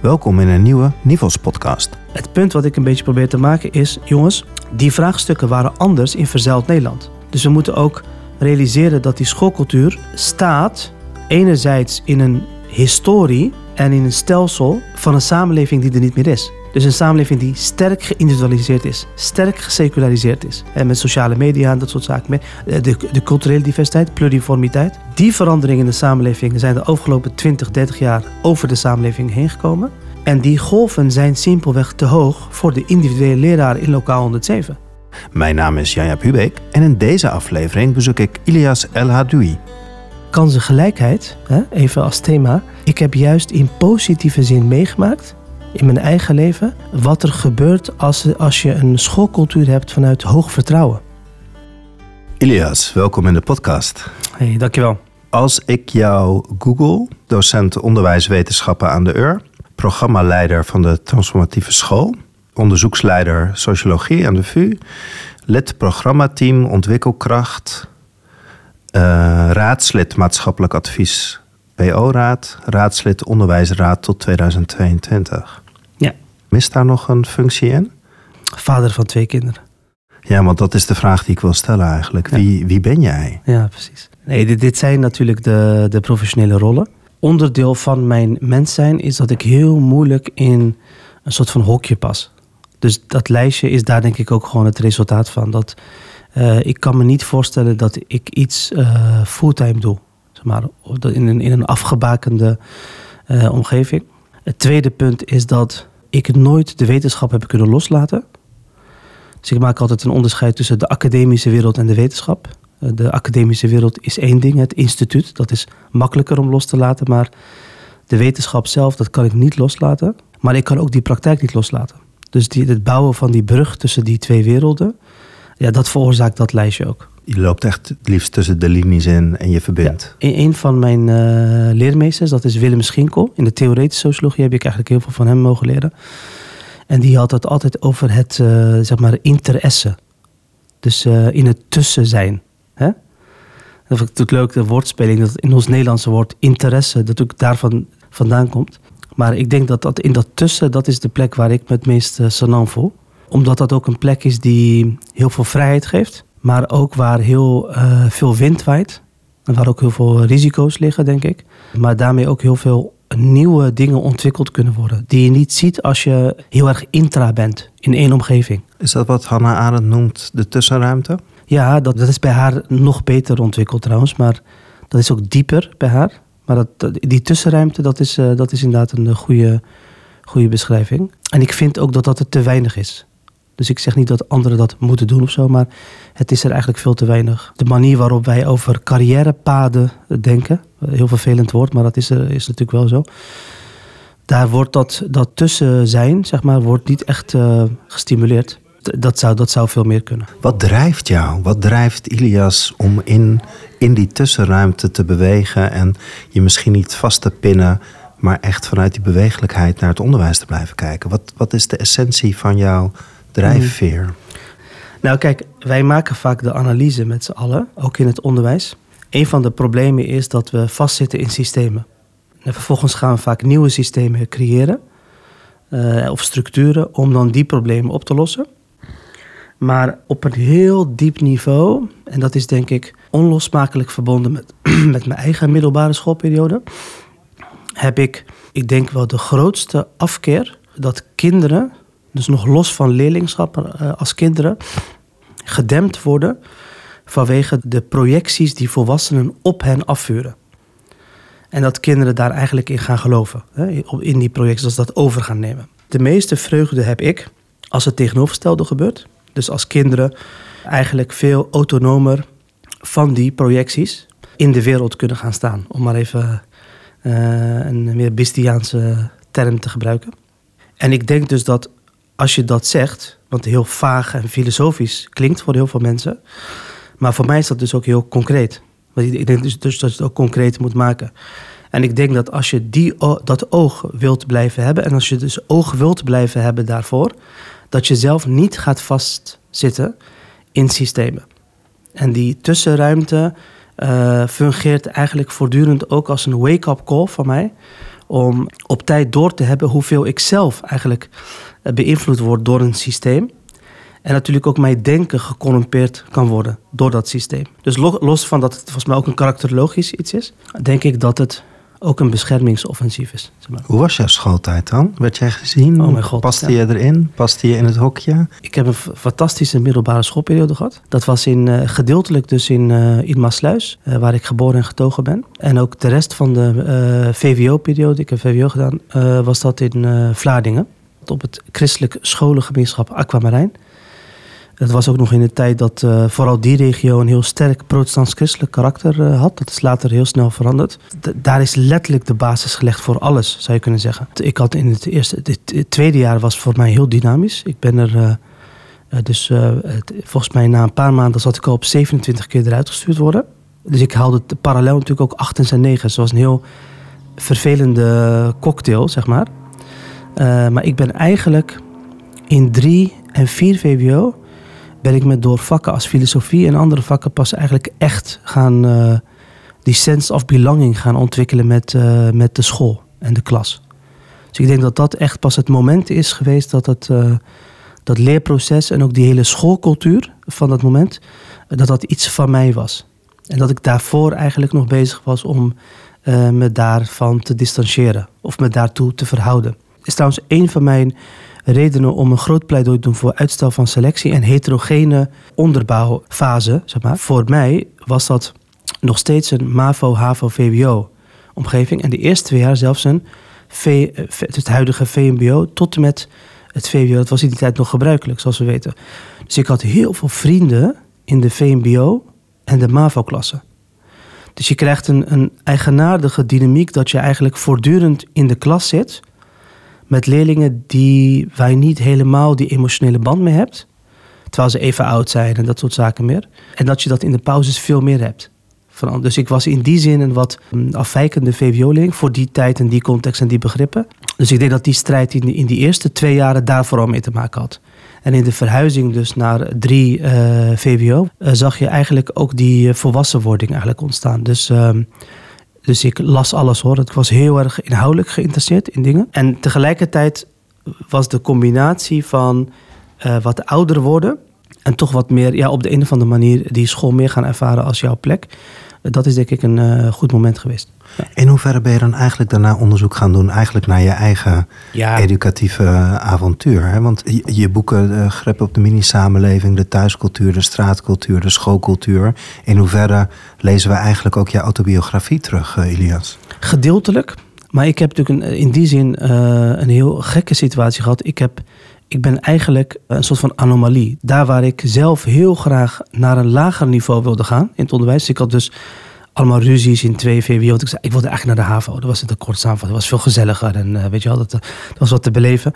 Welkom in een nieuwe Nivels podcast. Het punt wat ik een beetje probeer te maken is, jongens, die vraagstukken waren anders in verzeild Nederland. Dus we moeten ook realiseren dat die schoolcultuur staat enerzijds in een historie en in een stelsel van een samenleving die er niet meer is. Dus een samenleving die sterk geïndividualiseerd is, sterk geseculariseerd is. En met sociale media en dat soort zaken. De, de culturele diversiteit, pluriformiteit. Die veranderingen in de samenleving zijn de afgelopen 20, 30 jaar over de samenleving heen gekomen. En die golven zijn simpelweg te hoog voor de individuele leraar in lokaal 107. Mijn naam is Janja Pubeek en in deze aflevering bezoek ik Ilias El Hadoui. Kansengelijkheid, even als thema. Ik heb juist in positieve zin meegemaakt in mijn eigen leven wat er gebeurt als, als je een schoolcultuur hebt vanuit hoog vertrouwen. Ilias, welkom in de podcast. Hey, dankjewel. Als ik jou google, docent onderwijswetenschappen aan de UR, programmaleider van de Transformatieve School, onderzoeksleider sociologie aan de VU, lid programmateam ontwikkelkracht, uh, raadslid maatschappelijk advies BO-raad, raadslid onderwijsraad tot 2022. Mist daar nog een functie in? Vader van twee kinderen. Ja, want dat is de vraag die ik wil stellen eigenlijk. Wie, wie ben jij? Ja, precies. Nee, dit, dit zijn natuurlijk de, de professionele rollen. Onderdeel van mijn mens zijn is dat ik heel moeilijk in een soort van hokje pas. Dus dat lijstje is daar denk ik ook gewoon het resultaat van. Dat, uh, ik kan me niet voorstellen dat ik iets uh, fulltime doe maar, in, een, in een afgebakende uh, omgeving. Het tweede punt is dat ik nooit de wetenschap heb kunnen loslaten. Dus ik maak altijd een onderscheid tussen de academische wereld en de wetenschap. Eh, de academische wereld is één ding, het instituut. Dat is makkelijker om los te laten. Maar de wetenschap zelf, dat kan ik niet loslaten. Maar ik kan ook die praktijk niet loslaten. Dus die, het bouwen van die brug tussen die twee werelden, ja, dat veroorzaakt dat lijstje ook je loopt echt het liefst tussen de linies in en je verbindt. Ja, een van mijn uh, leermeesters, dat is Willem Schinkel. In de theoretische sociologie heb ik eigenlijk heel veel van hem mogen leren. En die had het altijd over het, uh, zeg maar, interesse. Dus uh, in het tussen zijn. Hè? Dat vind ik natuurlijk leuk, de woordspeling, dat in ons Nederlandse woord interesse, dat ook daarvan vandaan komt. Maar ik denk dat, dat in dat tussen, dat is de plek waar ik me het meest uh, voel. Omdat dat ook een plek is die heel veel vrijheid geeft maar ook waar heel uh, veel wind waait. En waar ook heel veel risico's liggen, denk ik. Maar daarmee ook heel veel nieuwe dingen ontwikkeld kunnen worden. Die je niet ziet als je heel erg intra bent in één omgeving. Is dat wat Hannah Arendt noemt de tussenruimte? Ja, dat, dat is bij haar nog beter ontwikkeld trouwens. Maar dat is ook dieper bij haar. Maar dat, die tussenruimte, dat is, uh, dat is inderdaad een goede, goede beschrijving. En ik vind ook dat dat het te weinig is. Dus ik zeg niet dat anderen dat moeten doen of zo, maar het is er eigenlijk veel te weinig. De manier waarop wij over carrièrepaden denken, heel vervelend woord, maar dat is, is natuurlijk wel zo. Daar wordt dat, dat tussen zijn, zeg maar, wordt niet echt uh, gestimuleerd. Dat zou, dat zou veel meer kunnen. Wat drijft jou? Wat drijft Ilias om in, in die tussenruimte te bewegen en je misschien niet vast te pinnen, maar echt vanuit die bewegelijkheid naar het onderwijs te blijven kijken? Wat, wat is de essentie van jouw drijfveer? Mhm. Nou, kijk, wij maken vaak de analyse met z'n allen, ook in het onderwijs. Een van de problemen is dat we vastzitten in systemen. En vervolgens gaan we vaak nieuwe systemen creëren uh, of structuren om dan die problemen op te lossen. Maar op een heel diep niveau, en dat is denk ik onlosmakelijk verbonden met, met mijn eigen middelbare schoolperiode, heb ik, ik denk wel de grootste afkeer dat kinderen dus nog los van leerlingschap uh, als kinderen, gedempt worden vanwege de projecties die volwassenen op hen afvuren. En dat kinderen daar eigenlijk in gaan geloven, in die projecties, als dat over gaan nemen. De meeste vreugde heb ik als het tegenovergestelde gebeurt. Dus als kinderen eigenlijk veel autonomer van die projecties in de wereld kunnen gaan staan. Om maar even uh, een meer Bistiaanse term te gebruiken. En ik denk dus dat als je dat zegt, want heel vaag en filosofisch klinkt voor heel veel mensen. Maar voor mij is dat dus ook heel concreet. Want ik denk dus, dus dat je het ook concreet moet maken. En ik denk dat als je die, dat oog wilt blijven hebben, en als je dus oog wilt blijven hebben daarvoor, dat je zelf niet gaat vastzitten in systemen. En die tussenruimte uh, fungeert eigenlijk voortdurend ook als een wake-up call van mij om op tijd door te hebben hoeveel ik zelf eigenlijk eh, beïnvloed word door een systeem. En natuurlijk ook mijn denken gecorrumpeerd kan worden door dat systeem. Dus los van dat het volgens mij ook een karakterologisch iets is, denk ik dat het ook een beschermingsoffensief is. Zeg maar. Hoe was jouw schooltijd dan? Werd jij gezien? Oh mijn god. Paste je erin? Paste je in het hokje? Ik heb een fantastische middelbare schoolperiode gehad. Dat was in, uh, gedeeltelijk dus in, uh, in Maasluis, uh, waar ik geboren en getogen ben. En ook de rest van de VWO-periode, ik heb VWO gedaan, was dat in Vlaardingen. Op het christelijk scholengemeenschap Aquamarijn. Het was ook nog in de tijd dat uh, vooral die regio een heel sterk protestants-christelijk karakter uh, had. Dat is later heel snel veranderd. Daar is letterlijk de basis gelegd voor alles, zou je kunnen zeggen. Ik had in het eerste, tweede jaar was voor mij heel dynamisch. Ik ben er, uh, dus volgens mij na een paar maanden zat ik al op 27 keer eruit gestuurd worden. Dus ik haalde de parallel natuurlijk ook 8 en 9. Zoals een heel vervelende cocktail, zeg maar. maar ik ben eigenlijk in 3 en 4 VWO ben ik met door vakken als filosofie en andere vakken pas eigenlijk echt gaan uh, die sense of belonging gaan ontwikkelen met, uh, met de school en de klas. Dus ik denk dat dat echt pas het moment is geweest dat het, uh, dat leerproces en ook die hele schoolcultuur van dat moment, dat dat iets van mij was. En dat ik daarvoor eigenlijk nog bezig was om me daarvan te distancieren of me daartoe te verhouden. Is trouwens een van mijn redenen om een groot pleidooi te doen voor uitstel van selectie en heterogene onderbouwfase. Zeg maar. Voor mij was dat nog steeds een MAVO, HAVO, VWO omgeving. En de eerste twee jaar zelfs een v, het huidige VMBO tot en met het VWO. Dat was in die tijd nog gebruikelijk, zoals we weten. Dus ik had heel veel vrienden in de VMBO en de MAVO-klasse. Dus je krijgt een, een eigenaardige dynamiek dat je eigenlijk voortdurend in de klas zit met leerlingen die, je niet helemaal die emotionele band mee hebt. Terwijl ze even oud zijn en dat soort zaken meer. En dat je dat in de pauzes veel meer hebt. Dus ik was in die zin een wat mm, afwijkende VWO-leerling voor die tijd en die context en die begrippen. Dus ik denk dat die strijd in, in die eerste twee jaren daar vooral mee te maken had. En in de verhuizing dus naar drie uh, VWO uh, zag je eigenlijk ook die uh, volwassenwording eigenlijk ontstaan. Dus ehm, dus ik las alles hoor. Ik was heel erg inhoudelijk geïnteresseerd in dingen. En tegelijkertijd was de combinatie van uh, wat ouder worden en toch wat meer ja, op de een of andere manier die school meer gaan ervaren als jouw plek. Dat is denk ik een uh, goed moment geweest. In hoeverre ben je dan eigenlijk daarna onderzoek gaan doen, eigenlijk naar je eigen ja. educatieve avontuur? Hè? Want je, je boeken uh, grepen op de mini-samenleving, de thuiscultuur, de straatcultuur, de schoolcultuur. In hoeverre lezen we eigenlijk ook je autobiografie terug, uh, Ilias? Gedeeltelijk. Maar ik heb natuurlijk een, in die zin een heel gekke situatie gehad. Ik, heb, ik ben eigenlijk een soort van anomalie. Daar waar ik zelf heel graag naar een lager niveau wilde gaan in het onderwijs. Ik had dus allemaal ruzies in twee VWO. Ik, zei, ik wilde eigenlijk naar de HAVO. Dat was het kort samenvatting. Dat was veel gezelliger en uh, weet je wel, dat, dat was wat te beleven.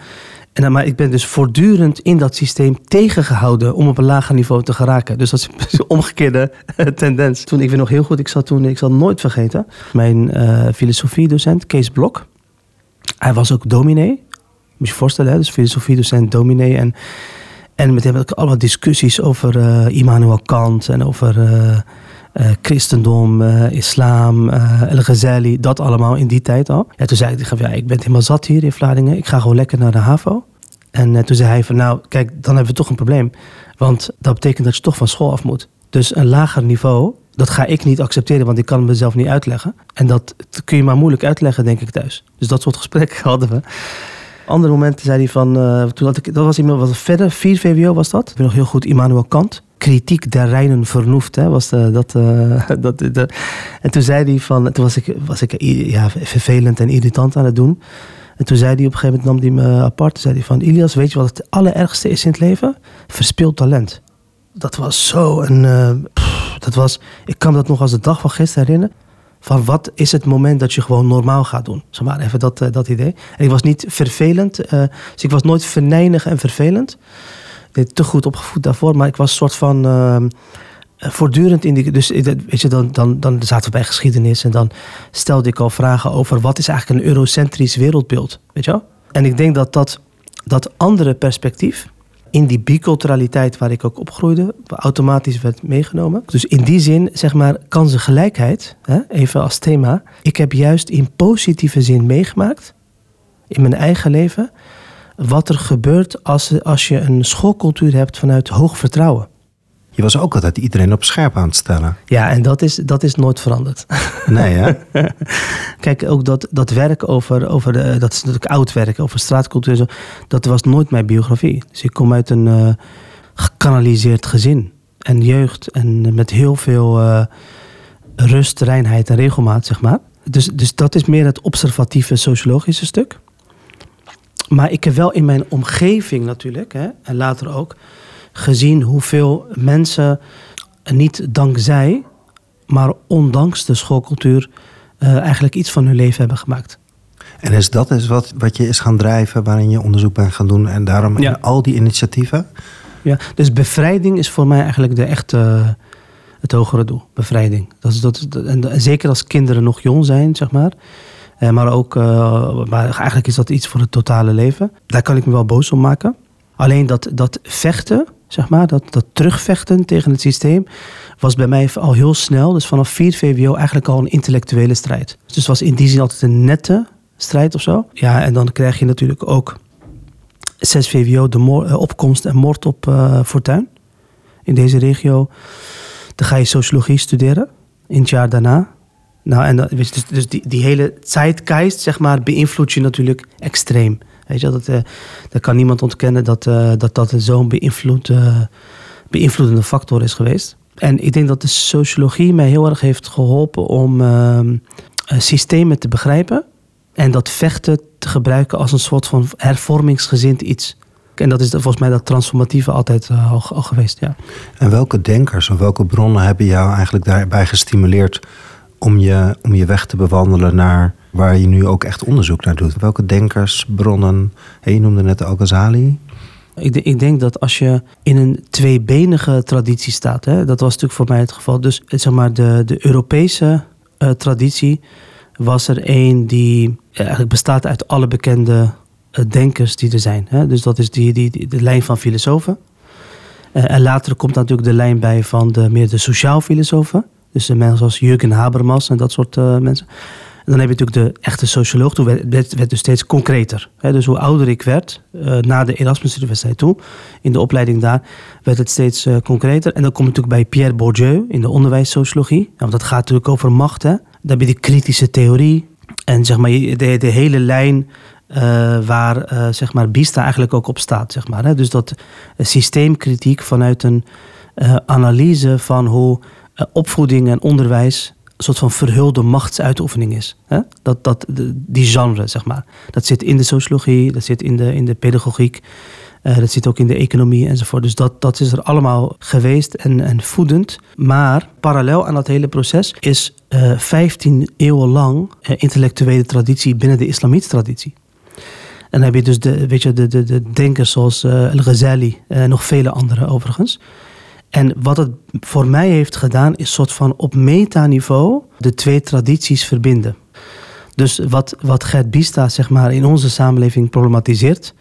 En, uh, maar ik ben dus voortdurend in dat systeem tegengehouden om op een lager niveau te geraken. Dus dat is een omgekeerde uh, tendens. Toen, ik weet nog heel goed, ik zat toen, ik zal nooit vergeten, mijn filosofiedocent Kees Blok. Hij was ook dominee. Moet je je voorstellen, hè? dus filosofiedocent, dominee. En, en met had ik allemaal discussies over Immanuel Kant en over uh, christendom, uh, islam, uh, El Ghazali, dat allemaal in die tijd al. Ja, toen zei ik tegen ja, ik ben helemaal zat hier in Vlaardingen, ik ga gewoon lekker naar de HAVO. En toen zei hij van, nou, kijk, dan hebben we toch een probleem. Want dat betekent dat je toch van school af moet. Dus een lager niveau, dat ga ik niet accepteren, want ik kan het mezelf niet uitleggen. En dat kun je maar moeilijk uitleggen, denk ik thuis. Dus dat soort gesprekken hadden we. Andere momenten zei hij van, toen had ik, dat was iemand wat verder, 4 VWO was dat. Ik weet nog heel goed Immanuel Kant kritiek der reinen vernoeft. Hè, was de, dat, uh, dat, de, en toen zei hij van, toen was ik, was ik ja, vervelend en irritant aan het doen. En toen zei hij op een gegeven moment, nam hij me apart. Toen zei hij van, Ilias, weet je wat het allerergste is in het leven? Verspild talent. Dat was zo een, dat was, ik kan dat nog als de dag van gisteren herinneren. Van wat is het moment dat je gewoon normaal gaat doen? Zeg maar even dat, uh, dat idee. En ik was niet vervelend, dus ik was nooit verneinig en vervelend te goed opgevoed daarvoor, maar ik was een soort van uh, voortdurend in die. Dus weet je, dan, dan, dan zaten we bij geschiedenis en dan stelde ik al vragen over wat is eigenlijk een eurocentrisch wereldbeeld, weet je wel? En ik denk dat dat, dat andere perspectief in die biculturaliteit waar ik ook opgroeide, automatisch werd meegenomen. Dus in die zin, zeg maar, kansengelijkheid, hè, even als thema. Ik heb juist in positieve zin meegemaakt, in mijn eigen leven, wat er gebeurt als, als je een schoolcultuur hebt vanuit hoog vertrouwen. Je was ook altijd iedereen op scherp aan het stellen. Ja, en dat is, dat is nooit veranderd. Nee, hè? Kijk, ook dat, dat werk over, over de, dat is natuurlijk oud werk, over straatcultuur, en zo, dat was nooit mijn biografie. Dus ik kom uit een uh, gekanaliseerd gezin en jeugd en met heel veel uh, rust, reinheid en regelmaat, zeg maar. Dus, dus dat is meer het observatieve sociologische stuk. Maar ik heb wel in mijn omgeving natuurlijk, hè, en later ook, gezien hoeveel mensen niet dankzij, maar ondanks de schoolcultuur uh, eigenlijk iets van hun leven hebben gemaakt. En is dat is wat, wat je is gaan drijven, waarin je onderzoek bent gaan doen en daarom ja. al die initiatieven? Ja, dus bevrijding is voor mij eigenlijk de echte, het hogere doel. Bevrijding. Dat is, dat en, zeker als kinderen nog jong zijn, zeg maar. Uh, maar ook, uh, maar eigenlijk is dat iets voor het totale leven. Daar kan ik me wel boos om maken. Alleen dat, dat vechten, zeg maar, dat, dat terugvechten tegen het systeem, was bij mij al heel snel, dus vanaf 4 VWO, eigenlijk al een intellectuele strijd. Dus het was in die zin altijd een nette strijd of zo. Ja, en dan krijg je natuurlijk ook 6 VWO, de uh, opkomst en moord op uh, Fortuin in deze regio. Dan ga je sociologie studeren in het jaar daarna. Nou, en dan, dus, dus die, die hele zeitgeist, zeg maar, beïnvloedt je natuurlijk extreem. Weet je, dat, uh, dat kan niemand ontkennen dat uh, dat, dat zo'n beïnvloed, uh, beïnvloedende factor is geweest. En ik denk dat de sociologie mij heel erg heeft geholpen om ehm, systemen te begrijpen. En dat vechten te gebruiken als een soort van hervormingsgezind iets. En dat is volgens mij dat transformatieve altijd al, geweest, ja. En welke denkers of welke bronnen hebben jou eigenlijk daarbij gestimuleerd om je, om je weg te bewandelen naar waar je nu ook echt onderzoek naar doet. Welke denkers, bronnen, je noemde net Al-Ghazali. Ik, ik, denk dat als je in een tweebenige traditie staat, hè, dat was natuurlijk voor mij het geval. Dus zeg maar de, de Europese uh, traditie was er één die eigenlijk bestaat uit alle bekende denkers die er zijn. Hè. Dus dat is die, die, de lijn van filosofen. En later komt natuurlijk de lijn bij van de, meer de sociaal filosofen. Dus de mensen als Jürgen Habermas en dat soort mensen. En dan heb je natuurlijk de echte socioloog. Toen werd, werd dus steeds concreter. dus hoe ouder ik werd, uh, na de Erasmus Universiteit toe, in de opleiding daar, werd het steeds uh, concreter. En dan kom je natuurlijk bij Pierre Bourdieu in de onderwijssociologie. want dat gaat natuurlijk over macht. Hè. Dan heb je die kritische theorie. En zeg maar de, de hele lijn waar uh, zeg maar Bista eigenlijk ook op staat. Zeg maar, hè. Dus dat systeemkritiek vanuit een analyse van hoe opvoeding en onderwijs een soort van verhulde machtsuitoefening is. Hè? Dat, dat, die genre, zeg maar. Dat zit in de sociologie, dat zit in de, in de pedagogiek, uh, dat zit ook in de economie enzovoort. Dus dat, dat is er allemaal geweest en, en voedend. Maar parallel aan dat hele proces is uh, eh, 15 eeuwen lang intellectuele traditie binnen de islamitische traditie. En dan heb je dus de, weet je, de, de, de denkers zoals Al-Ghazali, nog vele anderen overigens. En wat het voor mij heeft gedaan, is soort van op metaniveau de twee tradities verbinden. Dus wat, wat Gert Bista zeg maar, in onze samenleving problematiseert,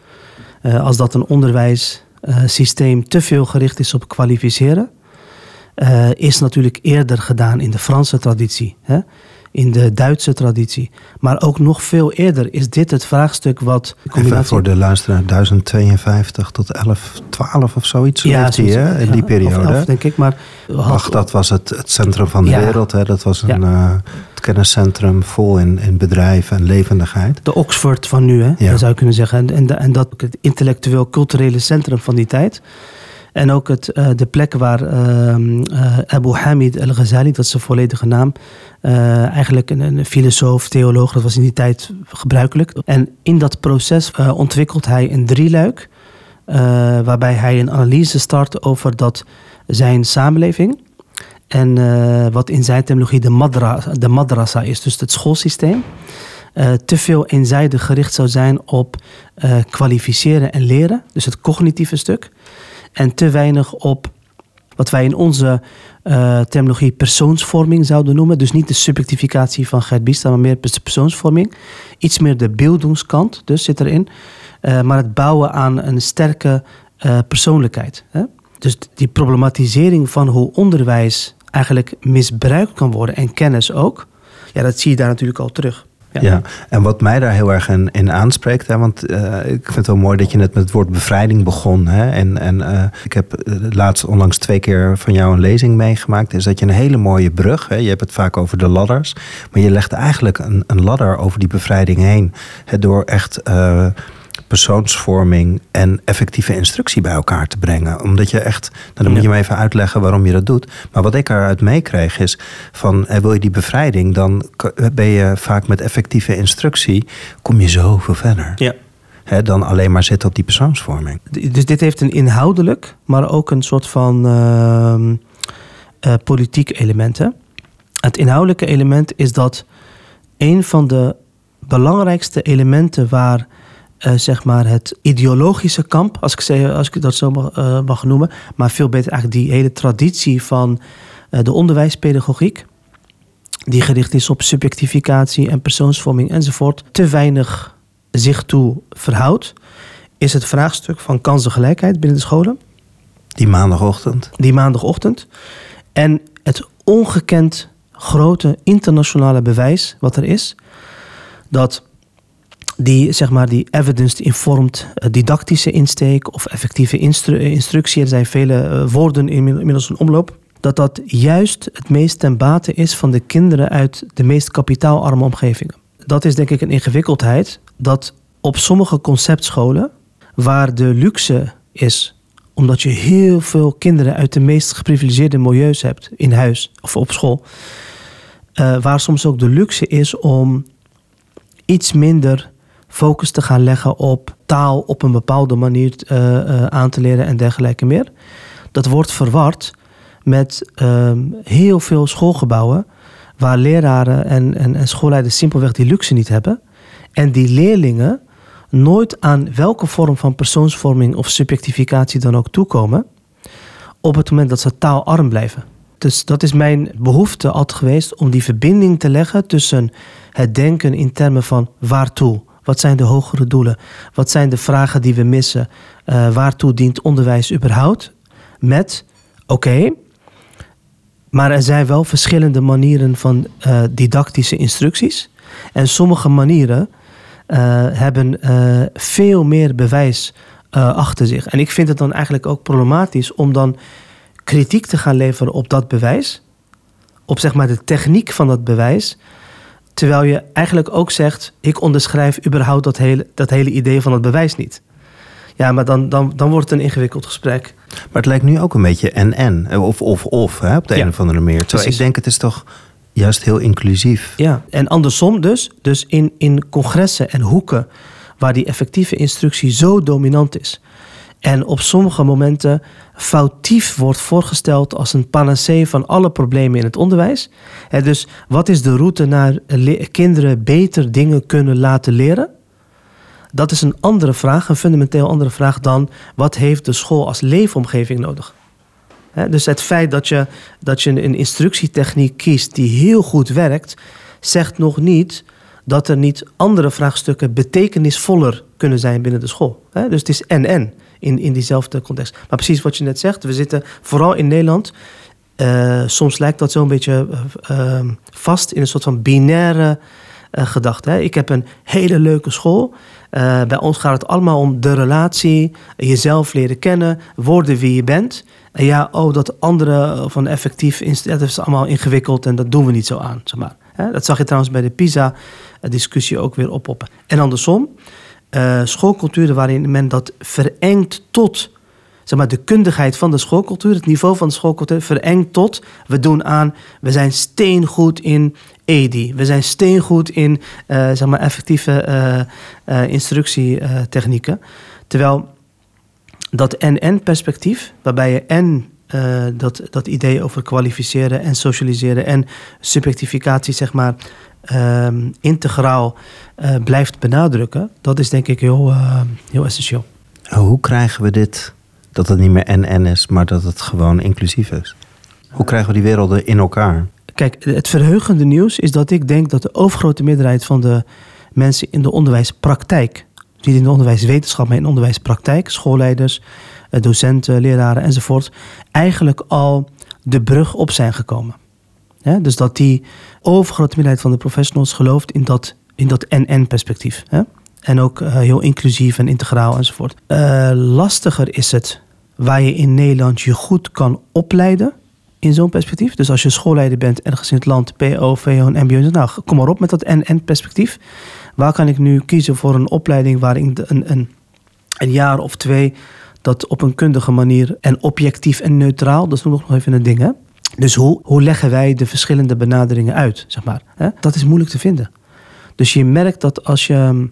uh, als dat een onderwijssysteem uh, te veel gericht is op kwalificeren, uh, is natuurlijk eerder gedaan in de Franse traditie. Hè? In de Duitse traditie. Maar ook nog veel eerder is dit het vraagstuk wat... Even voor de luisteraar, 1052 tot 1112 of zoiets ja, heeft hij, hè, in die periode. Of denk ik, maar... Ach, dat was het, het centrum van de ja. wereld. Hè. Dat was een, ja. uh, het kenniscentrum vol in, in bedrijven en levendigheid. De Oxford van nu, hè, ja. zou je kunnen zeggen. En, en, en dat het intellectueel-culturele centrum van die tijd... En ook het, uh, de plek waar uh, uh, Abu Hamid al-Ghazali, dat is zijn volledige naam, eigenlijk een, een, filosoof, theoloog, dat was in die tijd gebruikelijk. En in dat proces ontwikkelt hij een drieluik, waarbij hij een analyse start over dat zijn samenleving. En wat in zijn terminologie de, madra, de madrasa is, dus het schoolsysteem. te veel eenzijdig gericht zou zijn op kwalificeren en leren, dus het cognitieve stuk en te weinig op wat wij in onze uh, terminologie persoonsvorming zouden noemen. Dus niet de subjectificatie van Gert Biesta, maar meer persoonsvorming. Iets meer de beeldingskant, dus zit erin. Uh, maar het bouwen aan een sterke eh, persoonlijkheid. Hè? Dus die problematisering van hoe onderwijs eigenlijk misbruikt kan worden en kennis ook, ja, dat zie je daar natuurlijk al terug. Ja. en wat mij daar heel erg in, aanspreekt, hè, want uh, ik vind het wel mooi dat je net met het woord bevrijding begon. Hè, en en uh, ik heb laatst onlangs twee keer van jou een lezing meegemaakt. Is dat je een hele mooie brug, hè, je hebt het vaak over de ladders, maar je legt eigenlijk een, een ladder over die bevrijding heen. Hè, door echt. Persoonsvorming en effectieve instructie bij elkaar te brengen. Omdat je echt, nou dan moet je me even uitleggen waarom je dat doet. Maar wat ik eruit meekreeg is van, wil je die bevrijding, dan ben je vaak met effectieve instructie, kom je zoveel verder. Ja. dan alleen maar zitten op die persoonsvorming. Dus dit heeft een inhoudelijk, maar ook een soort van uh, uh, politiek element. Hè? Het inhoudelijke element is dat een van de belangrijkste elementen waar uh, zeg maar het ideologische kamp, als ik, zeg, als ik dat zo mag, uh, mag, noemen. Maar veel beter eigenlijk die hele traditie van uh, de onderwijspedagogiek. Die gericht is op subjectificatie en persoonsvorming enzovoort. Te weinig zich toe verhoudt. Is het vraagstuk van kansengelijkheid binnen de scholen. Die maandagochtend. Die maandagochtend. En het ongekend grote internationale bewijs wat er is. Dat die, zeg maar, die evidence-informed didactische insteek of effectieve instru instructie, er zijn vele uh, woorden inmiddels een omloop, dat dat juist het meest ten bate is van de kinderen uit de meest kapitaalarme omgevingen. Dat is denk ik een ingewikkeldheid dat op sommige conceptscholen, waar de luxe is omdat je heel veel kinderen uit de meest geprivilegeerde milieus hebt in huis of op school, waar soms ook de luxe is om iets minder focus te gaan leggen op taal op een bepaalde manier uh, uh, aan te leren en dergelijke meer. Dat wordt verward met uh, heel veel schoolgebouwen waar leraren en, en, en schoolleiders simpelweg die luxe niet hebben. En die leerlingen nooit aan welke vorm van persoonsvorming of subjectificatie dan ook toekomen. Op het moment dat ze taalarm blijven. Dus dat is mijn behoefte altijd geweest om die verbinding te leggen tussen het denken in termen van waartoe. Wat zijn de hogere doelen? Wat zijn de vragen die we missen? Uh, waartoe dient onderwijs überhaupt? Met, oké, maar er zijn wel verschillende manieren van uh, didactische instructies. En sommige manieren uh, hebben veel meer bewijs achter zich. En ik vind het dan eigenlijk ook problematisch om dan kritiek te gaan leveren op dat bewijs. Op zeg maar de techniek van dat bewijs. Terwijl je eigenlijk ook zegt: ik onderschrijf überhaupt dat hele, dat hele idee van het bewijs niet. Ja, maar dan, dan, dan wordt het een ingewikkeld gesprek. Maar het lijkt nu ook een beetje en-en. Of of of hè, op de ja, een of andere manier. Terwijl precies. ik denk, het is toch juist heel inclusief. Ja, en andersom dus. Dus in, in congressen en hoeken waar die effectieve instructie zo dominant is. En op sommige momenten foutief wordt voorgesteld als een panacee van alle problemen in het onderwijs. Dus wat is de route naar kinderen beter dingen kunnen laten leren? Dat is een andere vraag, een fundamenteel andere vraag dan wat heeft de school als leefomgeving nodig? dus het feit dat je, dat je een instructietechniek kiest die heel goed werkt, zegt nog niet dat er niet andere vraagstukken betekenisvoller kunnen zijn binnen de school. Dus het is en-en in, in diezelfde context. Maar precies wat je net zegt, we zitten vooral in Nederland. Uh, soms lijkt dat zo'n beetje uh, uh, vast in een soort van binaire gedachte. Hè. Ik heb een hele leuke school. bij ons gaat het allemaal om de relatie, jezelf leren kennen, worden wie je bent. En ja, oh, dat andere van effectief, dat is allemaal ingewikkeld en dat doen we niet zo aan. Zeg maar. Dat zag je trouwens bij de PISA-discussie ook weer oppoppen. En andersom, uh, schoolculturen waarin men dat verengt tot zeg maar, de kundigheid van de schoolcultuur, het niveau van de schoolcultuur, verengt tot we doen aan, we zijn steengoed in EDI, we zijn steengoed in uh, zeg maar, effectieve uh, instructietechnieken. Terwijl dat en-en-perspectief, waarbij je en dat, dat idee over kwalificeren en socialiseren en subjectificatie, zeg maar, uh, integraal uh, blijft benadrukken, dat is denk ik heel, uh, heel essentieel. Hoe krijgen we dit, dat het niet meer en-en is, maar dat het gewoon inclusief is? Hoe krijgen we die werelden in elkaar? Kijk, het verheugende nieuws is dat ik denk dat de overgrote meerderheid van de mensen in de onderwijspraktijk, niet in de onderwijswetenschap, maar in de onderwijspraktijk, schoolleiders, eh, docenten, leraren enzovoort, eigenlijk al de brug op zijn gekomen. Dus dat die overgrote meerderheid van de professionals gelooft in dat, in dat NN-perspectief. En ook eh, heel inclusief en integraal enzovoort. Lastiger is het waar je in Nederland je goed kan opleiden in zo'n perspectief. Dus als je schoolleider bent ergens in het land, PO, VO en MBO, nou kom maar op met dat NN-perspectief. Waar kan ik nu kiezen voor een opleiding waarin een, een, een jaar of twee dat op een kundige manier en objectief en neutraal, dat is nog even een ding hè. Dus hoe, hoe leggen wij de verschillende benaderingen uit, zeg maar. Hè? Dat is moeilijk te vinden. Dus je merkt dat als je,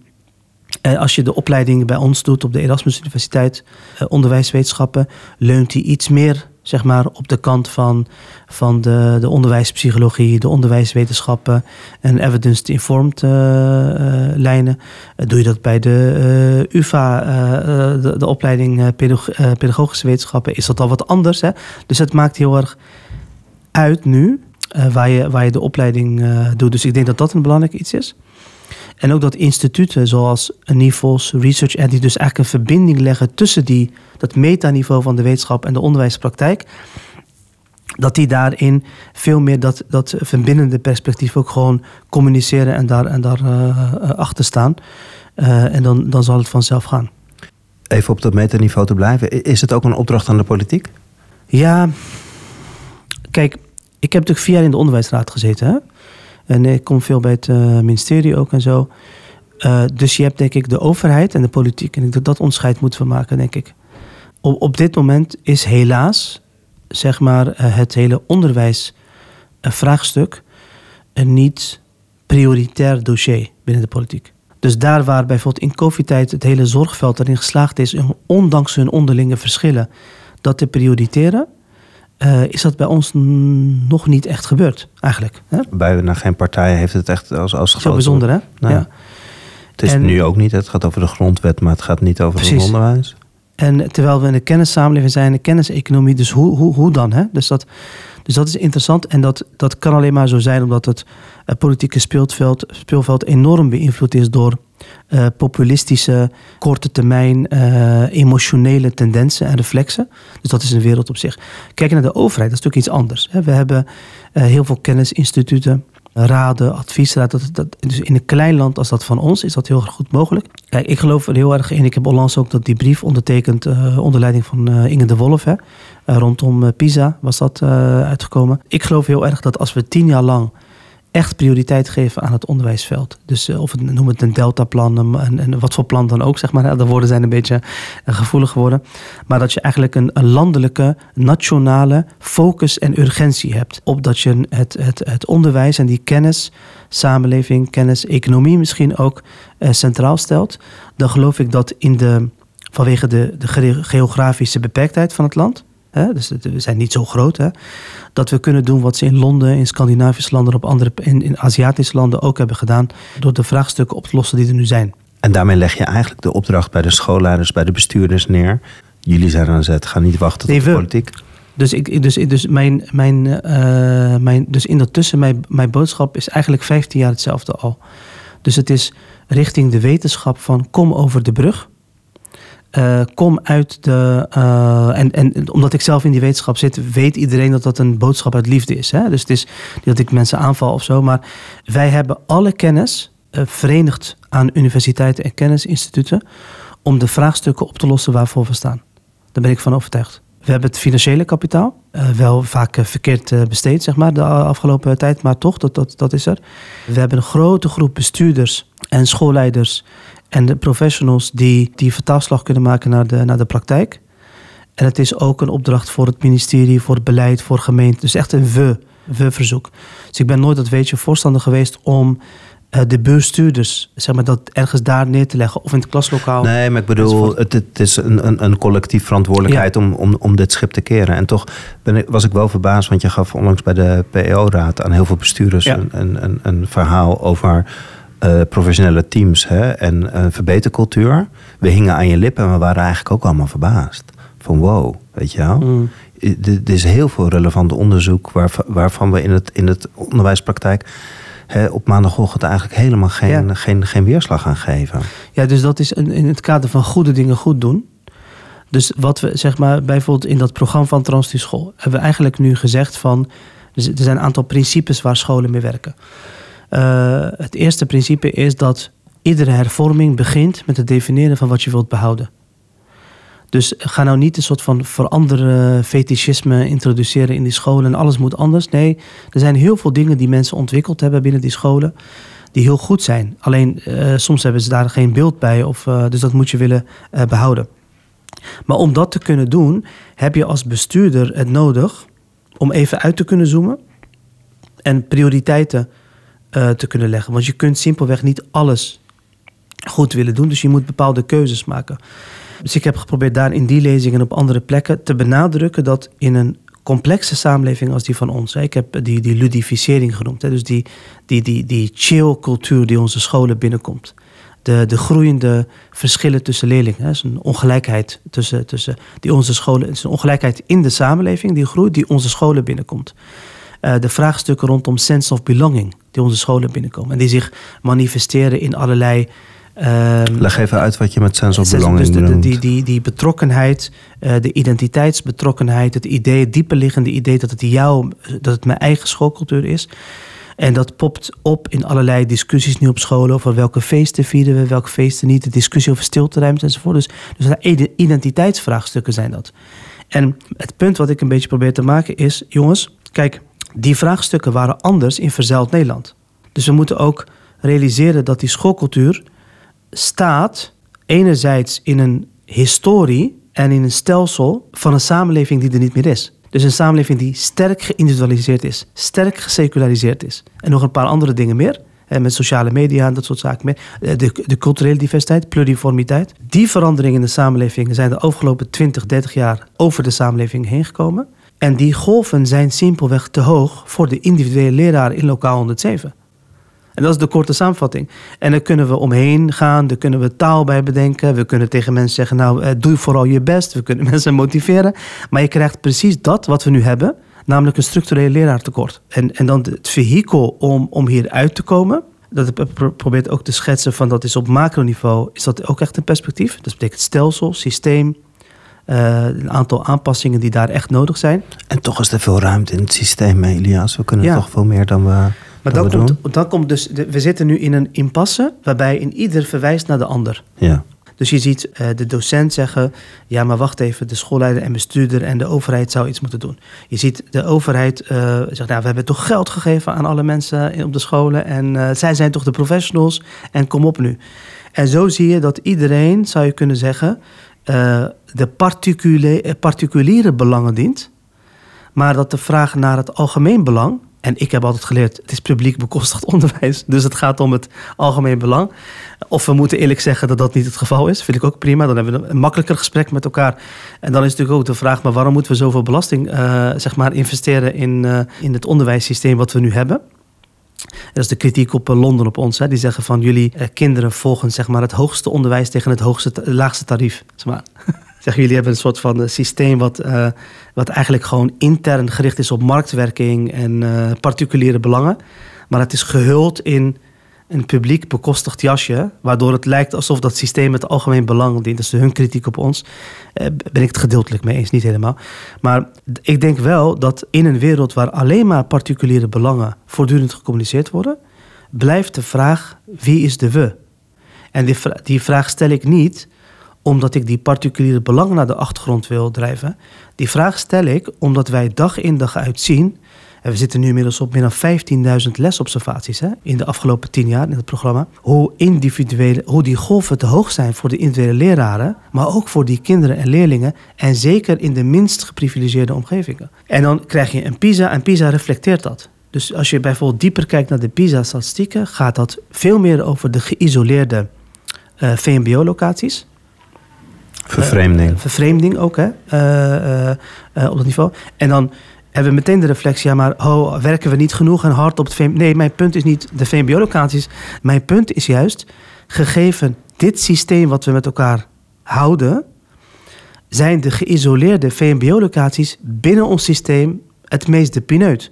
eh, als je de opleiding bij ons doet op de Erasmus Universiteit, eh, onderwijswetenschappen, leunt die iets meer zeg maar, op de kant van, van de, de onderwijspsychologie, de onderwijswetenschappen en evidence-informed uh, uh, lijnen. doe je dat bij de UvA, de, de, opleiding pedagogische wetenschappen, is dat al wat anders. Hè? Dus het maakt heel erg uit nu waar, je, waar je de opleiding doet. Dus ik denk dat dat een belangrijk iets is. En ook dat instituten zoals NIVOS, Research Ed, die dus eigenlijk een verbinding leggen tussen die, dat metaniveau van de wetenschap en de onderwijspraktijk, dat die daarin veel meer dat, dat verbindende perspectief ook gewoon communiceren en daar, en daar uh, achter staan. Uh, en dan, dan zal het vanzelf gaan. Even op dat metaniveau te blijven. Is het ook een opdracht aan de politiek? Ja, kijk, ik heb natuurlijk vier jaar in de onderwijsraad gezeten. Hè? En ik kom veel bij het uh, ministerie ook en zo. Uh, dus je hebt denk ik de overheid en de politiek. En ik dat dat onderscheid moeten we maken, denk ik. Op, op dit moment is helaas, zeg maar, het hele onderwijsvraagstuk een niet prioritair dossier binnen de politiek. Dus daar waar bijvoorbeeld in COVID-tijd het hele zorgveld erin geslaagd is, ondanks hun onderlinge verschillen, dat te prioriteren, uh, is dat bij ons nog niet echt gebeurd, eigenlijk. Hè? Bij naar geen partij heeft het echt als, als Zo bijzonder, hè? Nou, ja. Het is en, nu ook niet. Het gaat over de grondwet, maar het gaat niet over precies. het onderwijs. En terwijl we in de kennissamenleving zijn, de kenniseconomie, dus hoe, hoe, hoe dan? Hè? Dus, dat, dus dat is interessant. En dat, dat kan alleen maar zo zijn omdat het uh, politieke speelveld, speelveld enorm beïnvloed is door uh, populistische, korte termijn, uh, emotionele tendensen en reflexen. Dus dat is een wereld op zich. Kijken naar de overheid, dat is natuurlijk iets anders. We hebben uh, heel veel kennisinstituten, raden, adviesraad. Dat, dat, dus in een klein land als dat van ons is dat heel goed mogelijk. Kijk, ik geloof er heel erg in. Ik heb onlangs ook dat die brief ondertekend onder leiding van Inge de Wolf. Hè. rondom Pisa was dat uitgekomen. Ik geloof heel erg dat als we tien jaar lang echt prioriteit geven aan het onderwijsveld. Dus uh, of het, noem het een deltaplan en, en wat voor plan dan ook, zeg maar. De woorden zijn een beetje uh, gevoelig geworden. Maar dat je eigenlijk een, landelijke, nationale focus en urgentie hebt. Op dat je het, het, het onderwijs en die kennis, samenleving, kennis, economie misschien ook uh, centraal stelt. Dan geloof ik dat in de, vanwege de, de geografische beperktheid van het land Hè? Dus we zijn niet zo groot. Hè? Dat we kunnen doen wat ze in Londen, in Scandinavische landen, op andere, in, in Aziatische landen ook hebben gedaan. Door de vraagstukken op te lossen die er nu zijn. En daarmee leg je eigenlijk de opdracht bij de schoolleiders, bij de bestuurders neer. Jullie zijn aan zet, ga niet wachten tot de politiek. Dus, ik, dus, dus, mijn, mijn, uh, mijn, dus in dat tussen, mijn, mijn boodschap is eigenlijk 15 jaar hetzelfde al. Dus het is richting de wetenschap van kom over de brug. Uh, kom uit de. Uh, en, en omdat ik zelf in die wetenschap zit, weet iedereen dat dat een boodschap uit liefde is. Hè? Dus het is niet dat ik mensen aanval of zo. Maar wij hebben alle kennis uh, verenigd aan universiteiten en kennisinstituten. om de vraagstukken op te lossen waarvoor we staan. Daar ben ik van overtuigd. We hebben het financiële kapitaal. wel vaak verkeerd besteed, zeg maar, de afgelopen tijd. Maar toch, dat, dat, dat is er. We hebben een grote groep bestuurders en schoolleiders en de professionals die die vertaalslag kunnen maken naar de, naar de praktijk. En het is ook een opdracht voor het ministerie, voor het beleid, voor gemeenten. Dus echt een we, we verzoek. Dus ik ben nooit, dat weet je, voorstander geweest om uh, de bestuurders, zeg maar, dat ergens daar neer te leggen of in het klaslokaal. Nee, maar ik bedoel, het, het is een, een, een collectief verantwoordelijkheid ja. om, om, om dit schip te keren. En toch ben ik, was ik wel verbaasd, want je gaf onlangs bij de PEO-raad aan heel veel bestuurders ja. een, een, een verhaal over uh, professionele teams hè, en een verbetercultuur. We hingen aan je lippen en we waren eigenlijk ook allemaal verbaasd. Van wow, weet je wel. Mm. Er is heel veel relevant onderzoek waarvan, waarvan we in het, in het onderwijspraktijk hè, op maandagochtend eigenlijk helemaal geen, ja. geen, geen weerslag aan geven. Ja, dus dat is in het kader van goede dingen goed doen. Dus wat we zeg maar bijvoorbeeld in dat programma van Transitie School hebben we eigenlijk nu gezegd van er zijn een aantal principes waar scholen mee werken. Uh, het eerste principe is dat iedere hervorming begint met het definiëren van wat je wilt behouden. Dus ga nou niet een soort van veranderen fetischisme introduceren in die scholen en alles moet anders. Nee, er zijn heel veel dingen die mensen ontwikkeld hebben binnen die scholen die heel goed zijn. Alleen uh, soms hebben ze daar geen beeld bij, of, uh, dus dat moet je willen behouden. Maar om dat te kunnen doen, heb je als bestuurder het nodig om even uit te kunnen zoomen en prioriteiten te kunnen leggen. Want je kunt simpelweg niet alles goed willen doen, dus je moet bepaalde keuzes maken. Dus ik heb geprobeerd daar in die lezing en op andere plekken te benadrukken dat in een complexe samenleving als die van ons. Ik heb die, die ludificering genoemd. Dus die, die, die, die chill cultuur die onze scholen binnenkomt. De, de groeiende verschillen tussen leerlingen. Het is een ongelijkheid tussen, tussen die onze scholen. Het is een ongelijkheid in de samenleving die groeit, die onze scholen binnenkomt. Uh, de vraagstukken rondom sense of belonging die onze scholen binnenkomen. En die zich manifesteren in allerlei Um, Leg even uit wat je met sense of belonging dus de, die, die, die betrokkenheid, uh, de identiteitsbetrokkenheid, het idee, het dieperliggende idee dat het jou, dat het mijn eigen schoolcultuur is. En dat popt op in allerlei discussies nu op scholen over welke feesten vieren we, welke feesten niet, de discussie over stilteruimte enzovoort. Dus, dus identiteitsvraagstukken zijn dat. En het punt wat ik een beetje probeer te maken is, jongens, kijk, die vraagstukken waren anders in verzeild Nederland. Dus we moeten ook realiseren dat die schoolcultuur staat enerzijds in een historie en in een stelsel van een samenleving die er niet meer is. Dus een samenleving die sterk geïndividualiseerd is, sterk geseculariseerd is. En nog een paar andere dingen meer. Met sociale media en dat soort zaken. Eh, de, de culturele diversiteit, pluriformiteit. Die veranderingen in de samenleving zijn de afgelopen 20, 30 jaar over de samenleving heen gekomen. En die golven zijn simpelweg te hoog voor de individuele leraar in lokaal 107. En dat is de korte samenvatting. En dan kunnen we omheen gaan, daar kunnen we taal bij bedenken. We kunnen tegen mensen zeggen, nou, eh, doe vooral je best. We kunnen mensen motiveren. Maar je krijgt precies dat wat we nu hebben, namelijk een structureel leraartekort. En, en dan het vehikel om, om hier uit te komen, dat ik probeer ook te schetsen van dat is op macroniveau, is dat ook echt een perspectief. Dat betekent stelsel, systeem, uh, een aantal aanpassingen die daar echt nodig zijn. En toch is er veel ruimte in het systeem, Elias. We kunnen toch veel meer dan we. Maar dan, komt, dan komt dus, we zitten nu in een impasse waarbij in ieder verwijst naar de ander. Ja. Dus je ziet uh, de docent zeggen: ja, maar wacht even, de schoolleider en bestuurder en de overheid zou iets moeten doen. Je ziet de overheid uh, zegt: nou, we hebben toch geld gegeven aan alle mensen op de scholen en uh, zij zijn toch de professionals en kom op nu. En zo zie je dat iedereen, zou je kunnen zeggen, de particuliere, particuliere belangen dient, maar dat de vraag naar het algemeen belang en ik heb altijd geleerd, het is publiek bekostigd onderwijs. Dus het gaat om het algemeen belang. Of we moeten eerlijk zeggen dat dat niet het geval is. Vind ik ook prima. Dan hebben we een makkelijker gesprek met elkaar. En dan is natuurlijk ook de vraag, maar waarom moeten we zoveel belasting uh, zeg maar investeren in, in het onderwijssysteem wat we nu hebben? Dat is de kritiek op uh, Londen op ons. Hè. Die zeggen van jullie kinderen volgen zeg maar, het hoogste onderwijs tegen het hoogste, laagste tarief. Zeg maar. Zeggen jullie hebben een soort van eh, systeem wat, wat eigenlijk gewoon intern gericht is op marktwerking en particuliere belangen. Maar het is gehuld in een publiek bekostigd jasje, waardoor het lijkt alsof dat systeem het algemeen belang dient. Is hun kritiek op ons. Uh, ben ik het gedeeltelijk mee eens, niet helemaal. Maar ik denk wel dat in een wereld waar alleen maar particuliere belangen voortdurend gecommuniceerd worden, blijft de vraag: wie is de we? En die, die vraag stel ik niet omdat ik die particuliere belangen naar de achtergrond wil drijven. Die vraag stel ik omdat wij dag in dag uit zien. En we zitten nu inmiddels op meer dan 15.000 lesobservaties hè, in de afgelopen 10 jaar in het programma. Hoe, individuele, hoe die golven te hoog zijn voor de individuele leraren, maar ook voor die kinderen en leerlingen. En zeker in de minst geprivilegeerde omgevingen. En dan krijg je een PISA en PISA reflecteert dat. Dus als je bijvoorbeeld dieper kijkt naar de PISA-statistieken, gaat dat veel meer over de geïsoleerde uh, VMBO-locaties. Vervreemding. Uh, vervreemding ook, hè, uh, op dat niveau. En dan hebben we meteen de reflectie, ja, maar oh, werken we niet genoeg en hard op het VMBO? Nee, mijn punt is niet de VMBO-locaties. Mijn punt is juist, gegeven dit systeem wat we met elkaar houden, zijn de geïsoleerde VMBO-locaties binnen ons systeem het meest de pineut.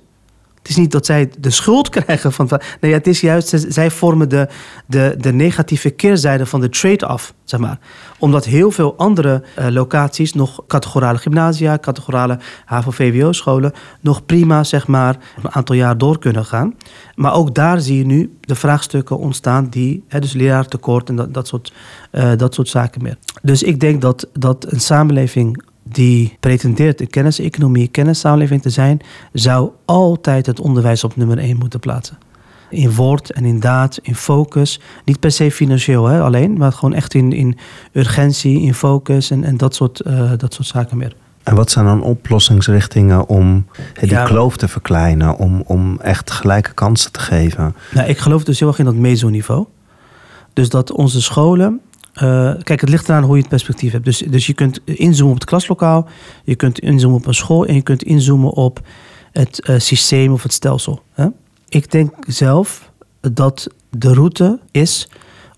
Het is niet dat zij de schuld krijgen van. Nee, het is juist, zij vormen de, de, de negatieve keerzijde van de trade-off, zeg maar. Omdat heel veel andere uh, locaties, nog categorale gymnasia, categorale HAVO-VWO-scholen, nog prima, zeg maar, een aantal jaar door kunnen gaan. Maar ook daar zie je nu de vraagstukken ontstaan die, hè, dus leraartekort en dat, dat, soort, uh, dat soort zaken meer. Dus ik denk dat, dat een samenleving die pretendeert een kenniseconomie, kennissamenleving te zijn, zou altijd het onderwijs op nummer één moeten plaatsen. In woord en in daad, in focus. Niet per se financieel hè, alleen, maar gewoon echt in, in urgentie, in focus en, en dat, soort, uh, dat soort zaken meer. En wat zijn dan oplossingsrichtingen om die ja, kloof te verkleinen, om, om echt gelijke kansen te geven? Nou, ik geloof dus heel erg in dat mesoniveau. Dus dat onze scholen uh, kijk, het ligt eraan hoe je het perspectief hebt. Dus, dus je kunt inzoomen op het klaslokaal, je kunt inzoomen op een school en je kunt inzoomen op het uh, systeem of het stelsel. Hè? Ik denk zelf dat de route is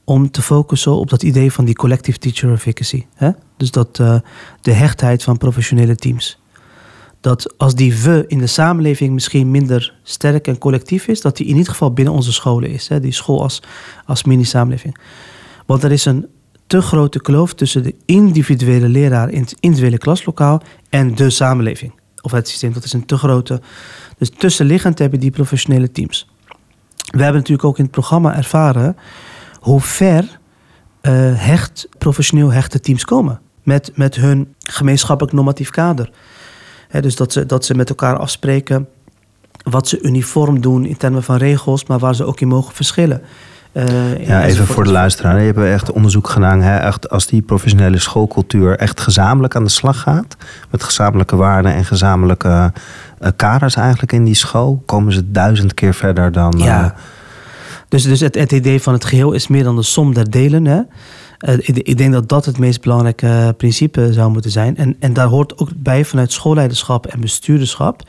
om te focussen op dat idee van die collective teacher efficacy. Hè? Dus dat uh, de hechtheid van professionele teams. Dat als die we in de samenleving misschien minder sterk en collectief is, dat die in ieder geval binnen onze scholen is. Hè? Die school als, als mini-samenleving. Want er is een te grote kloof tussen de individuele leraar in het individuele klaslokaal en de samenleving. Of het systeem, dat is een te grote. Dus tussenliggend hebben die professionele teams. We hebben natuurlijk ook in het programma ervaren hoe ver uh, hecht, professioneel hechte teams komen. Met, met hun gemeenschappelijk normatief kader. dus dat ze, dat ze met elkaar afspreken wat ze uniform doen in termen van regels, maar waar ze ook in mogen verschillen. Uh, ja, even voor de luisteraar. Je hebt echt onderzoek gedaan. Hè? Echt, als die professionele schoolcultuur echt gezamenlijk aan de slag gaat. Met gezamenlijke waarden en gezamenlijke uh, kaders eigenlijk in die school. Komen ze duizend keer verder dan... Ja. Uh, dus, dus het, het, idee van het geheel is meer dan de som der delen. Hè? Ik, ik, denk dat dat het meest belangrijke principe zou moeten zijn. En, en daar hoort ook bij vanuit schoolleiderschap en bestuurderschap...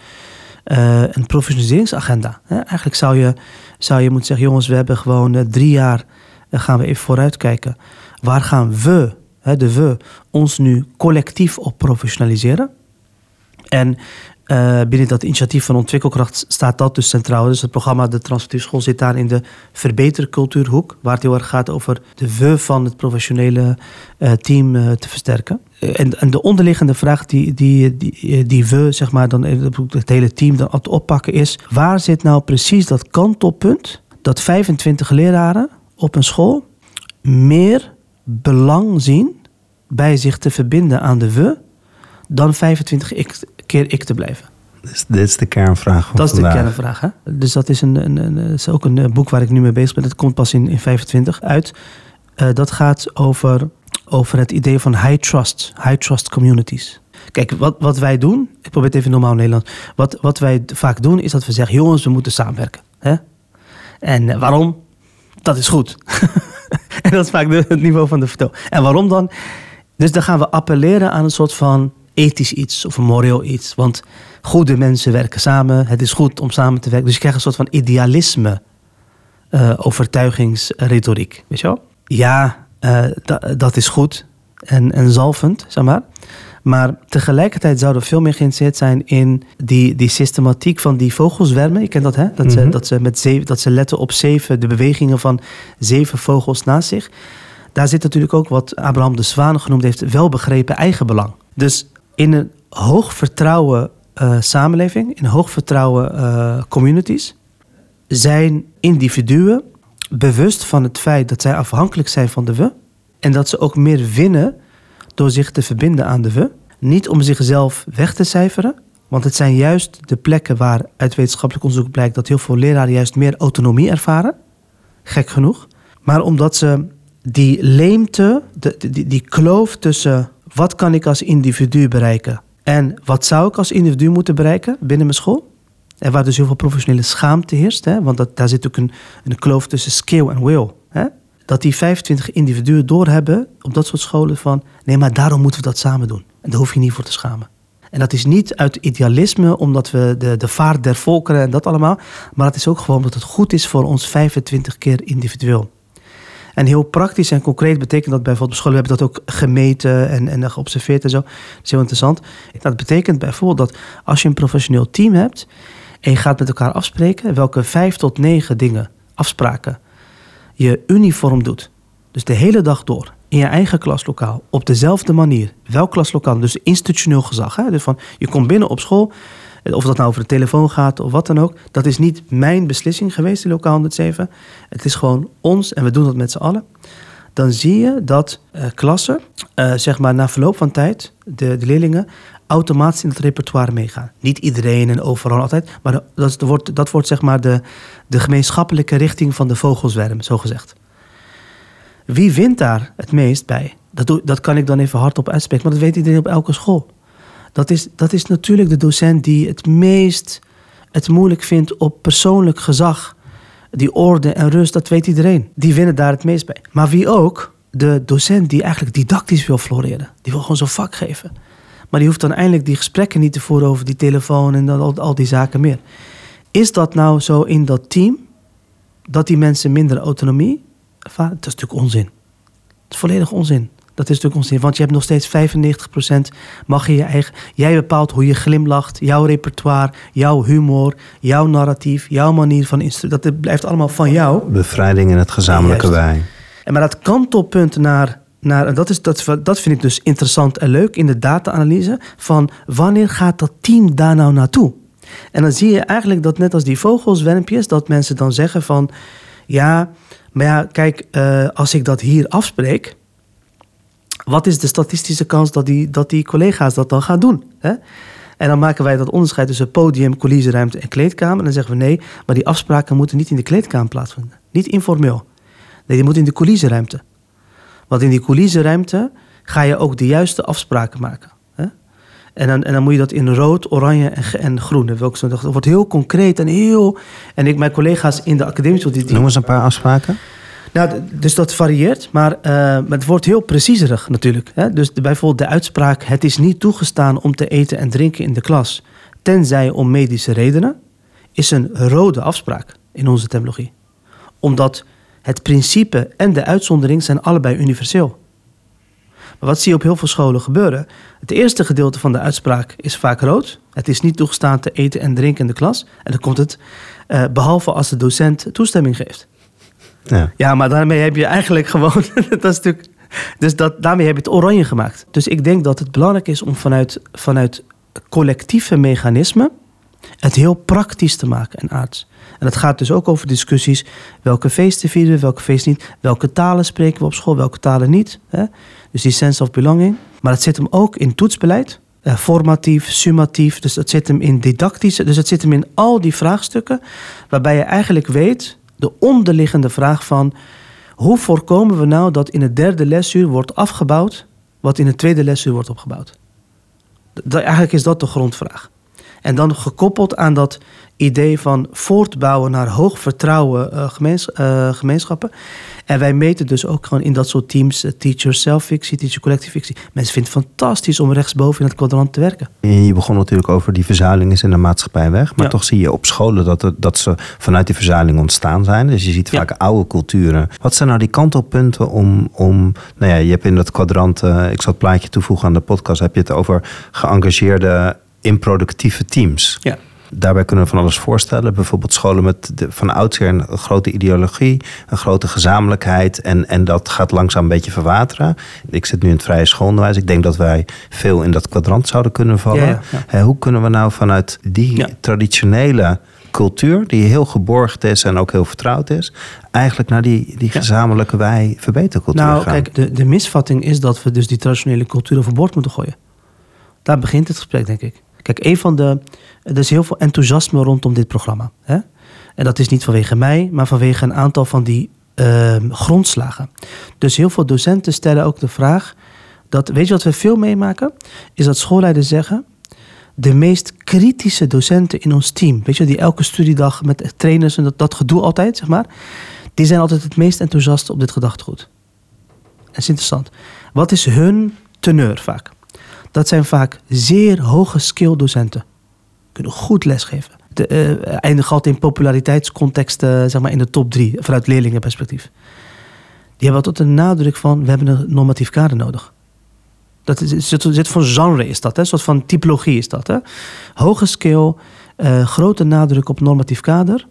een professionaliseringsagenda. Hè? Eigenlijk zou je zou je moeten zeggen, jongens, we hebben gewoon uh, drie jaar, uh, gaan we even vooruitkijken. Waar gaan we, de we, ons nu collectief op professionaliseren? En uh, binnen dat initiatief van ontwikkelkracht staat dat dus centraal. Dus het programma De Transformatieve School zit daar in de verbetercultuurhoek, waar het heel erg gaat over de we van het professionele uh, team uh, te versterken. En, en, de onderliggende vraag die, die, die, die we, zeg maar, dan het hele team dan oppakken is: waar zit nou precies dat kantelpunt dat 25 leraren op een school meer belang zien bij zich te verbinden aan de we dan 25 keer ik te blijven? Dus dit is de kernvraag. Van dat is vandaag. de kernvraag. Hè? Dus dat is, een, een, een, is ook een boek waar ik nu mee bezig ben. Dat komt pas in, in 25 uit. Uh, dat gaat over, over het idee van high trust, high trust communities. Kijk, wat, wat wij doen, ik probeer het even normaal Nederlands. Wat, wat wij vaak doen is dat we zeggen: jongens, we moeten samenwerken. Hè? En uh, waarom? Dat is goed. en dat is vaak de, het niveau van de vertel. En waarom dan? Dus dan gaan we appelleren aan een soort van ethisch iets of een moreel iets. Want goede mensen werken samen. Het is goed om samen te werken. Dus je krijgt een soort van idealisme, uh, overtuigingsretoriek. Weet je wel? Ja, uh, dat is goed en, en zalvend, zeg maar. Maar tegelijkertijd zouden we veel meer geïnteresseerd zijn in die, die systematiek van die vogelzwermen. Je kent dat, hè? Dat, mm -hmm. ze, dat, ze met zeven, dat ze letten op zeven, de bewegingen van zeven vogels naast zich. Daar zit natuurlijk ook wat Abraham de Zwaan genoemd heeft, welbegrepen eigenbelang. Dus in een hoog vertrouwen uh, samenleving, in hoog vertrouwen uh, communities, zijn individuen bewust van het feit dat zij afhankelijk zijn van de we. En dat ze ook meer winnen door zich te verbinden aan de we. Niet om zichzelf weg te cijferen, want het zijn juist de plekken waar uit wetenschappelijk onderzoek blijkt dat heel veel leraren juist meer autonomie ervaren. Gek genoeg. Maar omdat ze die leemte, de, die, die kloof tussen wat kan ik als individu bereiken en wat zou ik als individu moeten bereiken binnen mijn school. En waar dus heel veel professionele schaamte heerst, hè, want dat, daar zit ook een, een kloof tussen skill en will. Hè. Dat die 25 individuen doorhebben op dat soort scholen van nee, maar daarom moeten we dat samen doen. En daar hoef je niet voor te schamen. En dat is niet uit idealisme, omdat we de, de vaart der volkeren en dat allemaal. Maar het is ook gewoon omdat het goed is voor ons 25 keer individueel. En heel praktisch en concreet betekent dat bijvoorbeeld, scholen hebben dat ook gemeten en, en geobserveerd en zo. Dat is heel interessant. Dat betekent bijvoorbeeld dat als je een professioneel team hebt En je gaat met elkaar afspreken welke vijf tot negen dingen, afspraken, je uniform doet. Dus de hele dag door, in je eigen klaslokaal, op dezelfde manier. Welk klaslokaal? Dus institutioneel gezag. Hè? Dus van, je komt binnen op school, of dat nou over de telefoon gaat of wat dan ook. Dat is niet mijn beslissing geweest, in lokaal 107. Het is gewoon ons en we doen dat met z'n allen. Dan zie je dat uh, klassen, uh, zeg maar na verloop van tijd, de, de leerlingen automatisch in het repertoire meegaan. Niet iedereen en overal altijd, maar dat, dat, wordt, dat wordt zeg maar de, de gemeenschappelijke richting van de vogelzwerm, zo gezegd. Wie wint daar het meest bij? Dat, dat kan ik dan even hardop uitspreken, maar dat weet iedereen op elke school. Dat is, dat is natuurlijk de docent die het meest het moeilijk vindt op persoonlijk gezag. Die orde en rust, dat weet iedereen. Die winnen daar het meest bij. Maar wie ook? De docent die eigenlijk didactisch wil floreren. Die wil gewoon zo'n vak geven. Maar die hoeft dan eindelijk die gesprekken niet te voeren over die telefoon en al, al die zaken meer. Is dat nou zo in dat team? Dat die mensen minder autonomie? Dat is natuurlijk onzin. Dat is volledig onzin. Dat is natuurlijk onzin, want je hebt nog steeds 95% mag je je eigen... Jij bepaalt hoe je glimlacht, jouw repertoire, jouw humor, jouw narratief, jouw manier van instrueren. Dat blijft allemaal van jou. Bevrijding in het gezamenlijke wij. En maar dat kantelpunt naar naar, en dat, is, dat, dat vind ik dus interessant en leuk in de data-analyse, van wanneer gaat dat team daar nou naartoe? En dan zie je eigenlijk dat net als die vogelzwermpjes, dat mensen dan zeggen van, ja, maar ja, kijk, uh, als ik dat hier afspreek, wat is de statistische kans dat die, dat die collega's dat dan gaan doen? Hè? En dan maken wij dat onderscheid tussen podium, coulisseruimte en kleedkamer. En dan zeggen we nee, maar die afspraken moeten niet in de kleedkamer plaatsvinden. Niet informeel. Nee, die moeten in de coulisseruimte. Want in die coulisseruimte ga je ook de juiste afspraken maken. Hè? En, dan, en dan moet je dat in rood, oranje en, en groen. Dat wordt heel concreet en heel... En ik, mijn collega's in de academische... Die, Noem eens een paar afspraken. Nou, dus dat varieert, maar, uh, maar het wordt heel preciezerig natuurlijk. Hè? Dus bijvoorbeeld de uitspraak: het is niet toegestaan om te eten en drinken in de klas, tenzij om medische redenen, is een rode afspraak in onze terminologie. Omdat het principe en de uitzondering zijn allebei universeel. Maar wat zie je op heel veel scholen gebeuren? Het eerste gedeelte van de uitspraak is vaak rood. Het is niet toegestaan te eten en drinken in de klas. En dan komt het, uh, behalve als de docent toestemming geeft. Ja. ja, maar daarmee heb je eigenlijk gewoon. dat is natuurlijk, dus dat, daarmee heb je het oranje gemaakt. Dus ik denk dat het belangrijk is om vanuit, vanuit collectieve mechanismen. het heel praktisch te maken en aards. En dat gaat dus ook over discussies. Welke feesten vieren we, welke feesten niet? Welke talen spreken we op school, welke talen niet? Hè? Dus die sense of belonging. Maar het zit hem ook in toetsbeleid. Eh, formatief, summatief. Dus dat zit hem in didactische. Dus het zit hem in al die vraagstukken. Waarbij je eigenlijk weet de onderliggende vraag van hoe voorkomen we nou dat in het derde lesuur wordt afgebouwd wat in het tweede lesuur wordt opgebouwd? eigenlijk is dat de grondvraag. En dan gekoppeld aan dat idee van voortbouwen naar hoog vertrouwen uh, gemeens, uh, gemeenschappen. En wij meten dus ook gewoon in dat soort teams uh, teacher self-fictie, teacher collective fictie. Mensen vinden het fantastisch om rechtsboven in het kwadrant te werken. Je begon natuurlijk over die verzuiling is in de maatschappij weg. Maar toch zie je op scholen dat, dat ze vanuit die verzuiling ontstaan zijn. Dus je ziet vaak oude culturen. Wat zijn nou die kantelpunten om, om nou ja, je hebt in dat kwadrant, ik zal het plaatje toevoegen aan de podcast, heb je het over geëngageerde improductieve teams. Ja. Daarbij kunnen we van alles voorstellen. Bijvoorbeeld scholen met de, van oudsher een grote ideologie, een grote gezamenlijkheid. En, en dat gaat langzaam een beetje verwateren. Ik zit nu in het vrije schoolonderwijs. Ik denk dat wij veel in dat kwadrant zouden kunnen vallen. hoe kunnen we nou vanuit die traditionele cultuur, die heel geborgd is en ook heel vertrouwd is, eigenlijk naar die, die gezamenlijke wij verbetercultuur nou, gaan? Kijk, de, de misvatting is dat we dus die traditionele cultuur overboord moeten gooien. Daar begint het gesprek, denk ik. Kijk, van de. Er is heel veel enthousiasme rondom dit programma. Hè? En dat is niet vanwege mij, maar vanwege een aantal van die uh, grondslagen. Dus heel veel docenten stellen ook de vraag. Dat, weet je wat we veel meemaken? Is dat schoolleiders zeggen. De meest kritische docenten in ons team, weet je, die elke studiedag met trainers en dat, dat gedoe altijd, zeg maar, die zijn altijd het meest enthousiast op dit gedachtegoed. Dat is interessant. Wat is hun teneur vaak? Dat zijn vaak zeer hoge skill docenten. Kunnen goed lesgeven. De, uh, eindigen altijd in populariteitscontexten, zeg maar in de top drie, vanuit leerlingenperspectief. Die hebben tot een nadruk van, we hebben een normatief kader nodig. Dat is, zit, zit voor genre is dat, hè? een soort van typologie is dat. Hè? Hoge skill, Eh, grote nadruk op normatief kader.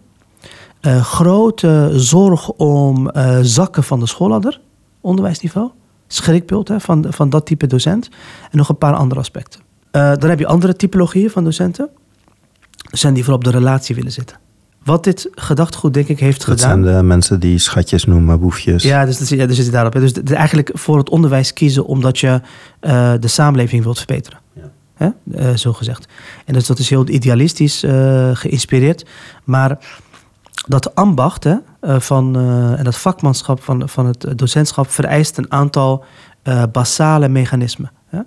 Eh, grote zorg om eh, zakken van de schoolladder, onderwijsniveau. Schrikbeeld hè, van, van dat type docent. En nog een paar andere aspecten. Eh, dan heb je andere typologieën van docenten. Docenten die vooral op de relatie willen zitten. Wat dit gedachtegoed denk ik heeft Dat gedaan... zijn de mensen die schatjes noemen, boefjes. Ja, dus dat, ja, dus zit het daarop. hè. Dus de- eigenlijk voor het onderwijs kiezen omdat je eh, de samenleving wilt verbeteren. Ja. Hè? Eh, zo gezegd. En dus dat is heel idealistisch geïnspireerd. Maar dat ambacht hè, van, eh, en dat vakmanschap van, van het docentschap vereist een aantal eh, basale mechanismen. Hè?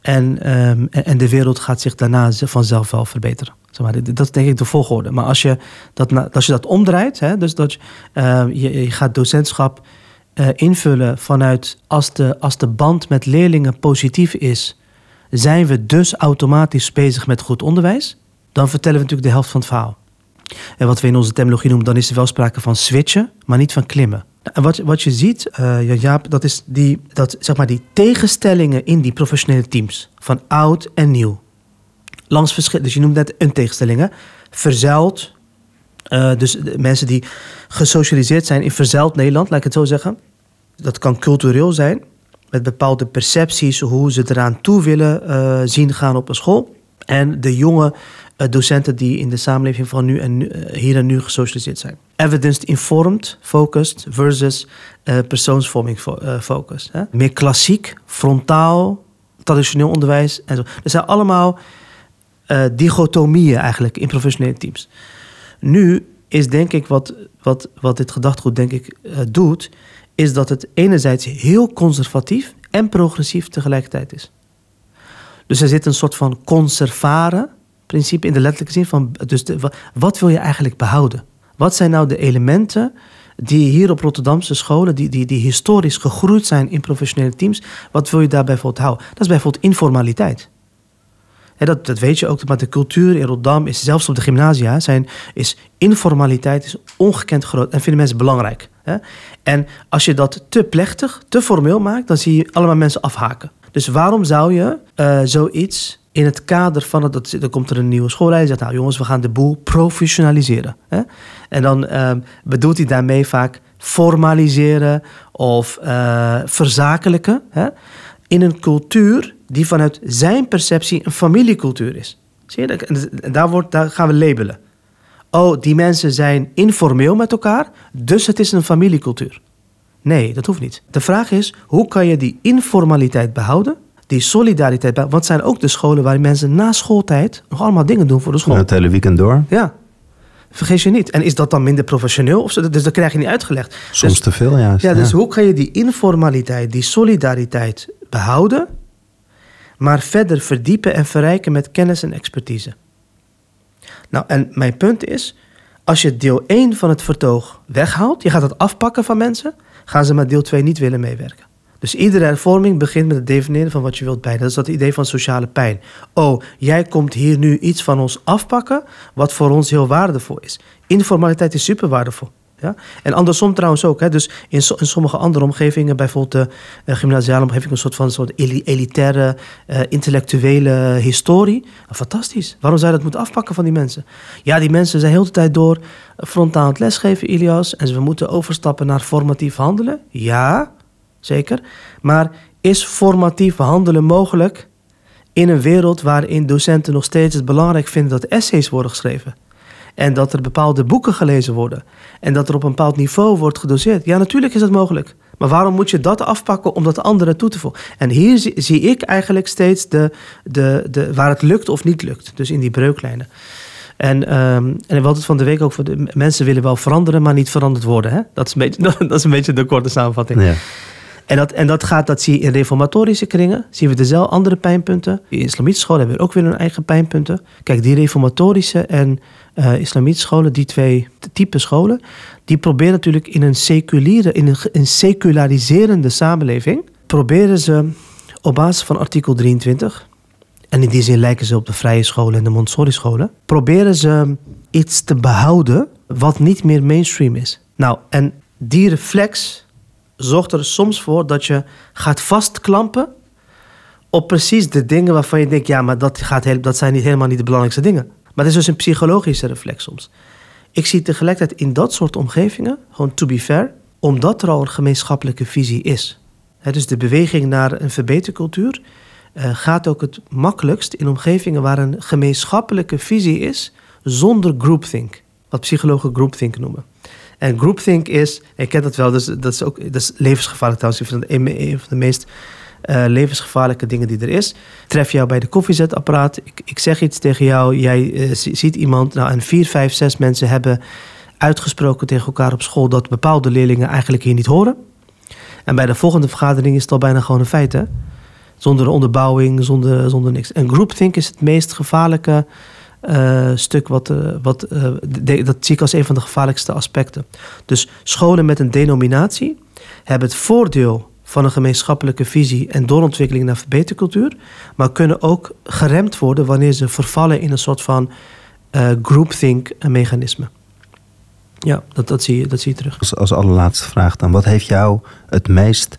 En, ehm, en- en de wereld gaat zich daarna vanzelf wel verbeteren. Maar, dat is denk ik de volgorde. Maar als je dat, als je dat omdraait, hè, dus dat je, eh, je, gaat docentschap eh, invullen vanuit als de, als de band met leerlingen positief is, zijn we dus automatisch bezig met goed onderwijs, dan vertellen we natuurlijk de helft van het verhaal. En wat we in onze terminologie noemen, dan is er wel sprake van switchen, maar niet van klimmen. En wat, wat je ziet, ja, Jaap, dat is die, dat, zeg maar, die tegenstellingen in die professionele teams. Van oud en nieuw. Langs verschil, dus je noemt net een tegenstelling, hè? Verzuild. eh, dus mensen die gesocialiseerd zijn in verzuild Nederland, laat ik het zo zeggen. Dat kan cultureel zijn, met bepaalde percepties, hoe ze eraan toe willen eh, zien gaan op een school. En de jonge docenten die in de samenleving van nu en eh, hier en nu gesocialiseerd zijn. Evidence-informed, focused versus eh, persoonsvorming fo- eh, focused. Hè? Meer klassiek, frontaal, traditioneel onderwijs en zo. Er zijn allemaal eh, dichotomieën eigenlijk in professionele teams. Nu is denk ik wat, wat, wat dit gedachtegoed denk ik eh, doet, is dat het enerzijds heel conservatief en progressief tegelijkertijd is. Dus er zit een soort van conservaren principe in de letterlijke zin van, dus wat wil je eigenlijk behouden? Wat zijn nou de elementen die hier op Rotterdamse scholen, die, die, die historisch gegroeid zijn in professionele teams, wat wil je daarbij bijvoorbeeld houden? Dat is bijvoorbeeld informaliteit. Dat, dat weet je ook, maar de cultuur in Rotterdam is zelfs op de gymnasia zijn, is informaliteit is ongekend groot en vinden mensen belangrijk. Hè? En als je dat te plechtig, te formeel maakt, dan zie je allemaal mensen afhaken. Dus waarom zou je eh, zoiets in het kader van het, dat, dan komt er een nieuwe schoolleider en zegt, nou jongens, we gaan de boel professionaliseren. Hè? En dan eh, bedoelt hij daarmee vaak formaliseren of eh, verzakelijken. Hè? In een cultuur die vanuit zijn perceptie een familiecultuur is. Zie je? En daar, wordt, daar gaan we labelen. Oh, die mensen zijn informeel met elkaar, dus het is een familiecultuur. Nee, dat hoeft niet. De vraag is, hoe kan je die informaliteit behouden? Die solidariteit? Want het zijn ook de scholen waar mensen na schooltijd nog allemaal dingen doen voor de school. Het hele weekend door. Ja, vergeet je niet. En is dat dan minder professioneel? Of zo? Dus dat krijg je niet uitgelegd. Soms Dus- te veel, juist. ja, dus hoe kan je die informaliteit, die solidariteit behouden, maar verder verdiepen en verrijken met kennis en expertise? Nou, en mijn punt is, als je deel 1 van het vertoog weghaalt, je gaat het afpakken van mensen, gaan ze met deel 2 niet willen meewerken. Dus iedere hervorming begint met het definiëren van wat je wilt bij. Dat is dat idee van sociale pijn. Oh, jij komt hier nu iets van ons afpakken, wat voor ons heel waardevol is. Informaliteit is super waardevol. Ja? En andersom trouwens ook. Hè? Dus in, in sommige andere omgevingen, bijvoorbeeld de eh, gymnasiale omgeving, een soort van soort eli- elitaire, eh, intellectuele historie. Nou, fantastisch. Waarom zou je dat moeten afpakken van die mensen? Ja, die mensen zijn heel de tijd door frontaal aan het lesgeven, Ilias. En we moeten overstappen naar formatief handelen. Ja, zeker. Maar is formatief handelen mogelijk in een wereld waarin docenten nog steeds het belangrijk vinden dat essays worden geschreven? En dat er bepaalde boeken gelezen worden. En dat er op een bepaald niveau wordt gedoseerd. Ja, natuurlijk is dat mogelijk. Maar waarom moet je dat afpakken om dat andere toe te voegen? En hier zie, ik eigenlijk steeds de, de, de, waar het lukt of niet lukt. Dus in die breuklijnen. En, ehm en we het van de week ook voor de mensen willen wel veranderen, maar niet veranderd worden. Hè? Dat, is een beetje, dat is een beetje de korte samenvatting. Ja. En dat, en dat gaat, dat zie je in reformatorische kringen. Zien we dezelfde andere pijnpunten. In islamitische scholen hebben we ook weer hun eigen pijnpunten. Kijk, die reformatorische en eh islamitische scholen, die twee type scholen, die proberen natuurlijk in een seculiere, in een, een seculariserende samenleving, proberen ze op basis van artikel 23, en in die zin lijken ze op de vrije scholen en de Montessori scholen, proberen ze iets te behouden wat niet meer mainstream is. Nou, en die reflex zorgt er soms voor dat je gaat vastklampen op precies de dingen waarvan je denkt, ja, maar dat, gaat heel, dat zijn niet, helemaal niet de belangrijkste dingen. Maar het is dus een psychologische reflex soms. Ik zie tegelijkertijd in dat soort omgevingen, gewoon to be fair, omdat er al een gemeenschappelijke visie is. dus de beweging naar een verbetercultuur uh, gaat ook het makkelijkst in omgevingen waar een gemeenschappelijke visie is zonder groupthink. Wat psychologen groupthink noemen. En groupthink is, ik ken dat wel, dus dat is ook dat is levensgevaarlijk trouwens. Een van de meest uh, levensgevaarlijke dingen die er is. Tref jou bij de koffiezetapparaat. Ik, ik zeg iets tegen jou. Jij uh, ziet iemand. Nou, en vier, vijf, zes mensen hebben uitgesproken tegen elkaar op school dat bepaalde leerlingen eigenlijk hier niet horen. En bij de volgende vergadering is het al bijna gewoon een feit, hè? Zonder onderbouwing, zonder, zonder niks. En groupthink is het meest gevaarlijke uh, stuk wat, wat dat zie ik als een van de gevaarlijkste aspecten. Dus scholen met een denominatie hebben het voordeel van een gemeenschappelijke visie en doorontwikkeling naar verbetercultuur, maar kunnen ook geremd worden wanneer ze vervallen in een soort van groupthink mechanisme. Ja, dat, dat, zie je, dat zie je terug. Als, als allerlaatste vraag dan, wat heeft jou het meest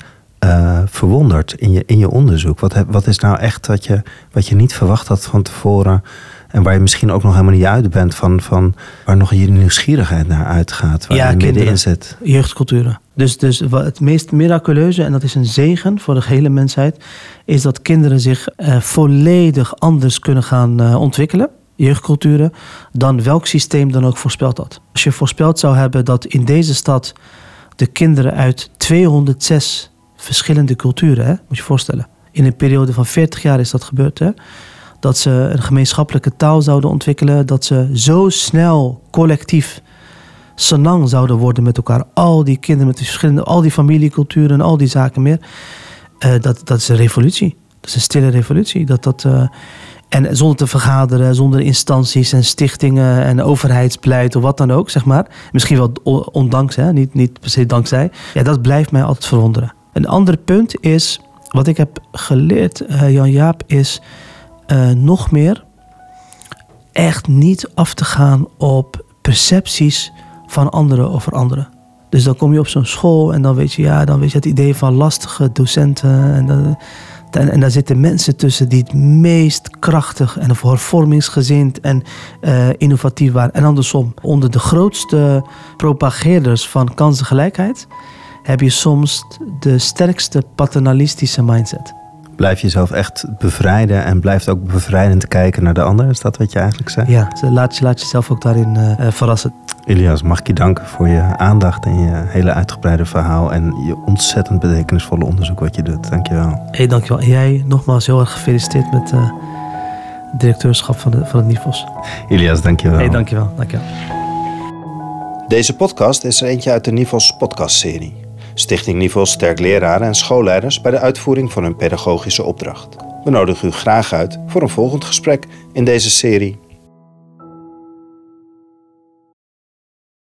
verwonderd in je, in je onderzoek? Wat, wat is nou echt wat je, wat je niet verwacht had van tevoren? En waar je misschien ook nog helemaal niet uit bent van, van waar nog je nieuwsgierigheid naar uitgaat. Waar ja, je middenin zit. Jeugdculturen. Dus, dus het meest miraculeuze, en dat is een zegen voor de hele mensheid, is dat kinderen zich uh, volledig anders kunnen gaan uh, ontwikkelen, jeugdculturen, dan welk systeem dan ook voorspeld had. Als je voorspeld zou hebben dat in deze stad de kinderen uit 206 verschillende culturen, hè, moet je je voorstellen, in een periode van 40 jaar is dat gebeurd, hè, dat ze een gemeenschappelijke taal zouden ontwikkelen, dat ze zo snel collectief sanang zouden worden met elkaar. Al die kinderen met verschillende, al die familieculturen en al die zaken meer. Uh, dat, dat is een revolutie. Dat is een stille revolutie. Dat, dat, uh, en zonder te vergaderen, zonder instanties en stichtingen en overheidsbeleid of wat dan ook, zeg maar. Misschien wel ondanks, hè? Niet, niet per dankzij. Ja, dat blijft mij altijd verwonderen. Een ander punt is, wat ik heb geleerd, uh, Jan Jaap, is nog meer echt niet af te gaan op percepties van anderen over anderen. Dus dan kom je op zo'n school en dan weet je, ja, dan weet je het idee van lastige docenten. En, dan, en, daar zitten mensen tussen die het meest krachtig en hervormingsgezind en uh, innovatief waren. En andersom, onder de grootste propageerders van kansengelijkheid heb je soms de sterkste paternalistische mindset. Blijf jezelf echt bevrijden en blijft ook bevrijdend kijken naar de ander. Is dat wat je eigenlijk zegt? Ja, laat, je, laat jezelf ook daarin uh, verrassen. Ilias, mag ik je danken voor je aandacht en je hele uitgebreide verhaal en je ontzettend betekenisvolle onderzoek wat je doet. Dankjewel. Hey, dankjewel. En jij nogmaals heel erg gefeliciteerd met uh, het directeurschap van, de, van het NIFOS. Ilias, dankjewel. Hey, dankjewel. dankjewel. Deze podcast is er eentje uit de NIFOS podcastserie. Stichting NIVOS sterkt leraren en schoolleiders bij de uitvoering van hun pedagogische opdracht. We nodigen u graag uit voor een volgend gesprek in deze serie.